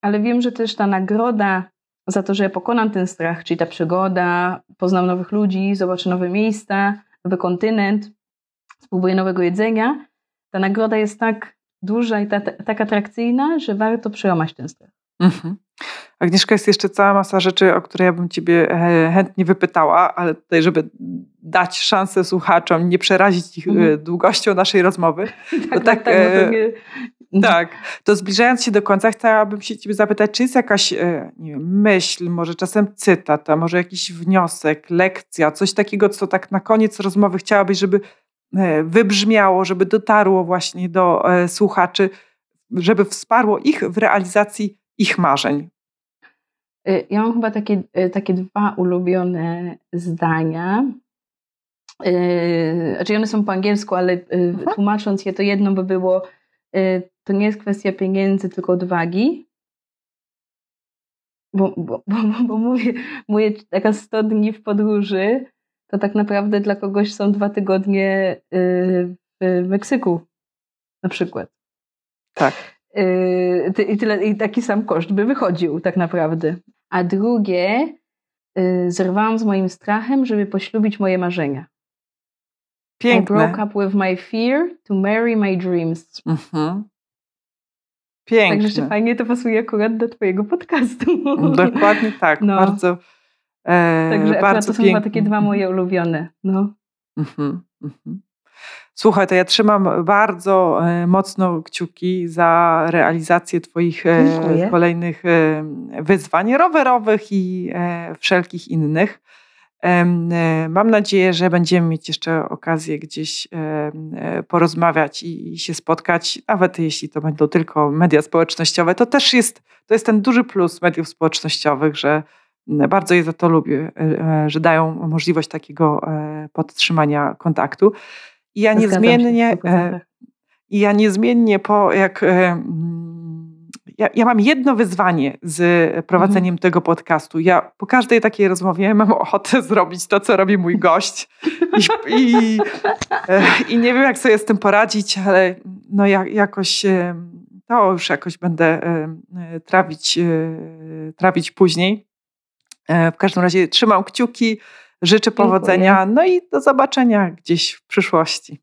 ale wiem, że też ta nagroda za to, że ja pokonam ten strach, czyli ta przygoda, poznam nowych ludzi, zobaczę nowe miejsca, nowy kontynent, spróbuję nowego jedzenia, ta nagroda jest tak duża i ta, tak atrakcyjna, że warto przełamać ten strach. Mhm. Agnieszka, jest jeszcze cała masa rzeczy, o które ja bym Ciebie e, chętnie wypytała, ale tutaj, żeby dać szansę słuchaczom, nie przerazić ich mhm. długością naszej rozmowy. tak, to tak, tak, no to nie... tak, to zbliżając się do końca, chciałabym się Ciebie zapytać, czy jest jakaś wiem, myśl, może czasem cytat, a może jakiś wniosek, lekcja, coś takiego, co tak na koniec rozmowy chciałabyś, żeby wybrzmiało, żeby dotarło właśnie do słuchaczy, żeby wsparło ich w realizacji ich marzeń? Y, ja mam chyba takie, y, takie dwa ulubione zdania. Y, znaczy one są po angielsku, ale mhm. tłumacząc je, to jedno by było to nie jest kwestia pieniędzy, tylko odwagi. Bo, bo, bo, bo mówię, mówię, taka 100 dni w podróży, to tak naprawdę dla kogoś są dwa tygodnie w Meksyku na przykład. Tak. Yy, I, tyle, I taki sam koszt by wychodził tak naprawdę. A drugie, yy, zerwałam z moim strachem, żeby poślubić moje marzenia. Piękne. I broke up with my fear to marry my dreams. Mhm. Piękne. Także jeszcze fajnie to pasuje akurat do twojego podcastu. Dokładnie tak. No. Bardzo e, Także bardzo to są piękne. takie dwa moje ulubione. No. Mhm. Mhm. Słuchaj, to ja trzymam bardzo e, mocno kciuki za realizację Twoich e, Dziękuję. kolejnych e, wyzwań rowerowych i wszelkich innych. Mam nadzieję, że będziemy mieć jeszcze okazję gdzieś porozmawiać i się spotkać, nawet jeśli to będą tylko media społecznościowe. To też jest, to jest ten duży plus mediów społecznościowych, że bardzo je za to lubię, że dają możliwość takiego podtrzymania kontaktu. I ja niezmiennie, e, i ja niezmiennie po jak. E, mm, ja, ja mam jedno wyzwanie z prowadzeniem mhm. tego podcastu. Ja po każdej takiej rozmowie mam ochotę zrobić to, co robi mój gość. I, i, e, i nie wiem, jak sobie z tym poradzić, ale no jakoś to już jakoś będę trawić, trawić później. W każdym razie trzymam kciuki. Życzę powodzenia, dziękuję. no i do zobaczenia gdzieś w przyszłości.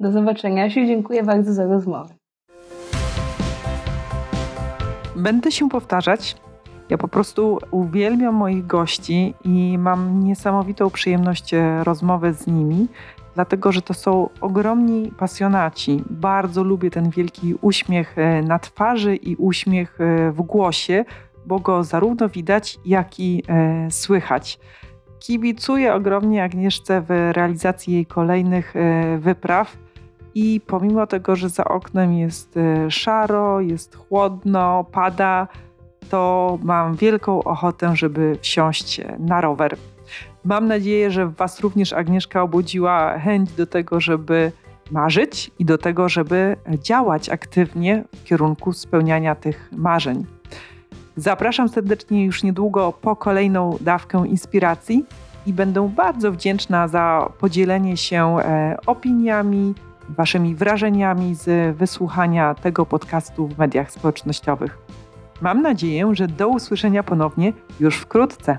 Do zobaczenia, Asiu, dziękuję bardzo za rozmowę. Będę się powtarzać. Ja po prostu uwielbiam moich gości i mam niesamowitą przyjemność e, rozmowy z nimi, dlatego że to są ogromni pasjonaci. Bardzo lubię ten wielki uśmiech e, na twarzy i uśmiech e, w głosie, bo go zarówno widać, jak i słychać. Kibicuję ogromnie Agnieszce w realizacji jej kolejnych e, wypraw. I pomimo tego, że za oknem jest e, szaro, jest chłodno, pada, to mam wielką ochotę, żeby wsiąść na rower. Mam nadzieję, że Was również Agnieszka obudziła chęć do tego, żeby marzyć i do tego, żeby działać aktywnie w kierunku spełniania tych marzeń. Zapraszam serdecznie już niedługo po kolejną dawkę inspiracji i będę bardzo wdzięczna za podzielenie się e, opiniami, Waszymi wrażeniami z wysłuchania tego podcastu w mediach społecznościowych. Mam nadzieję, że do usłyszenia ponownie już wkrótce.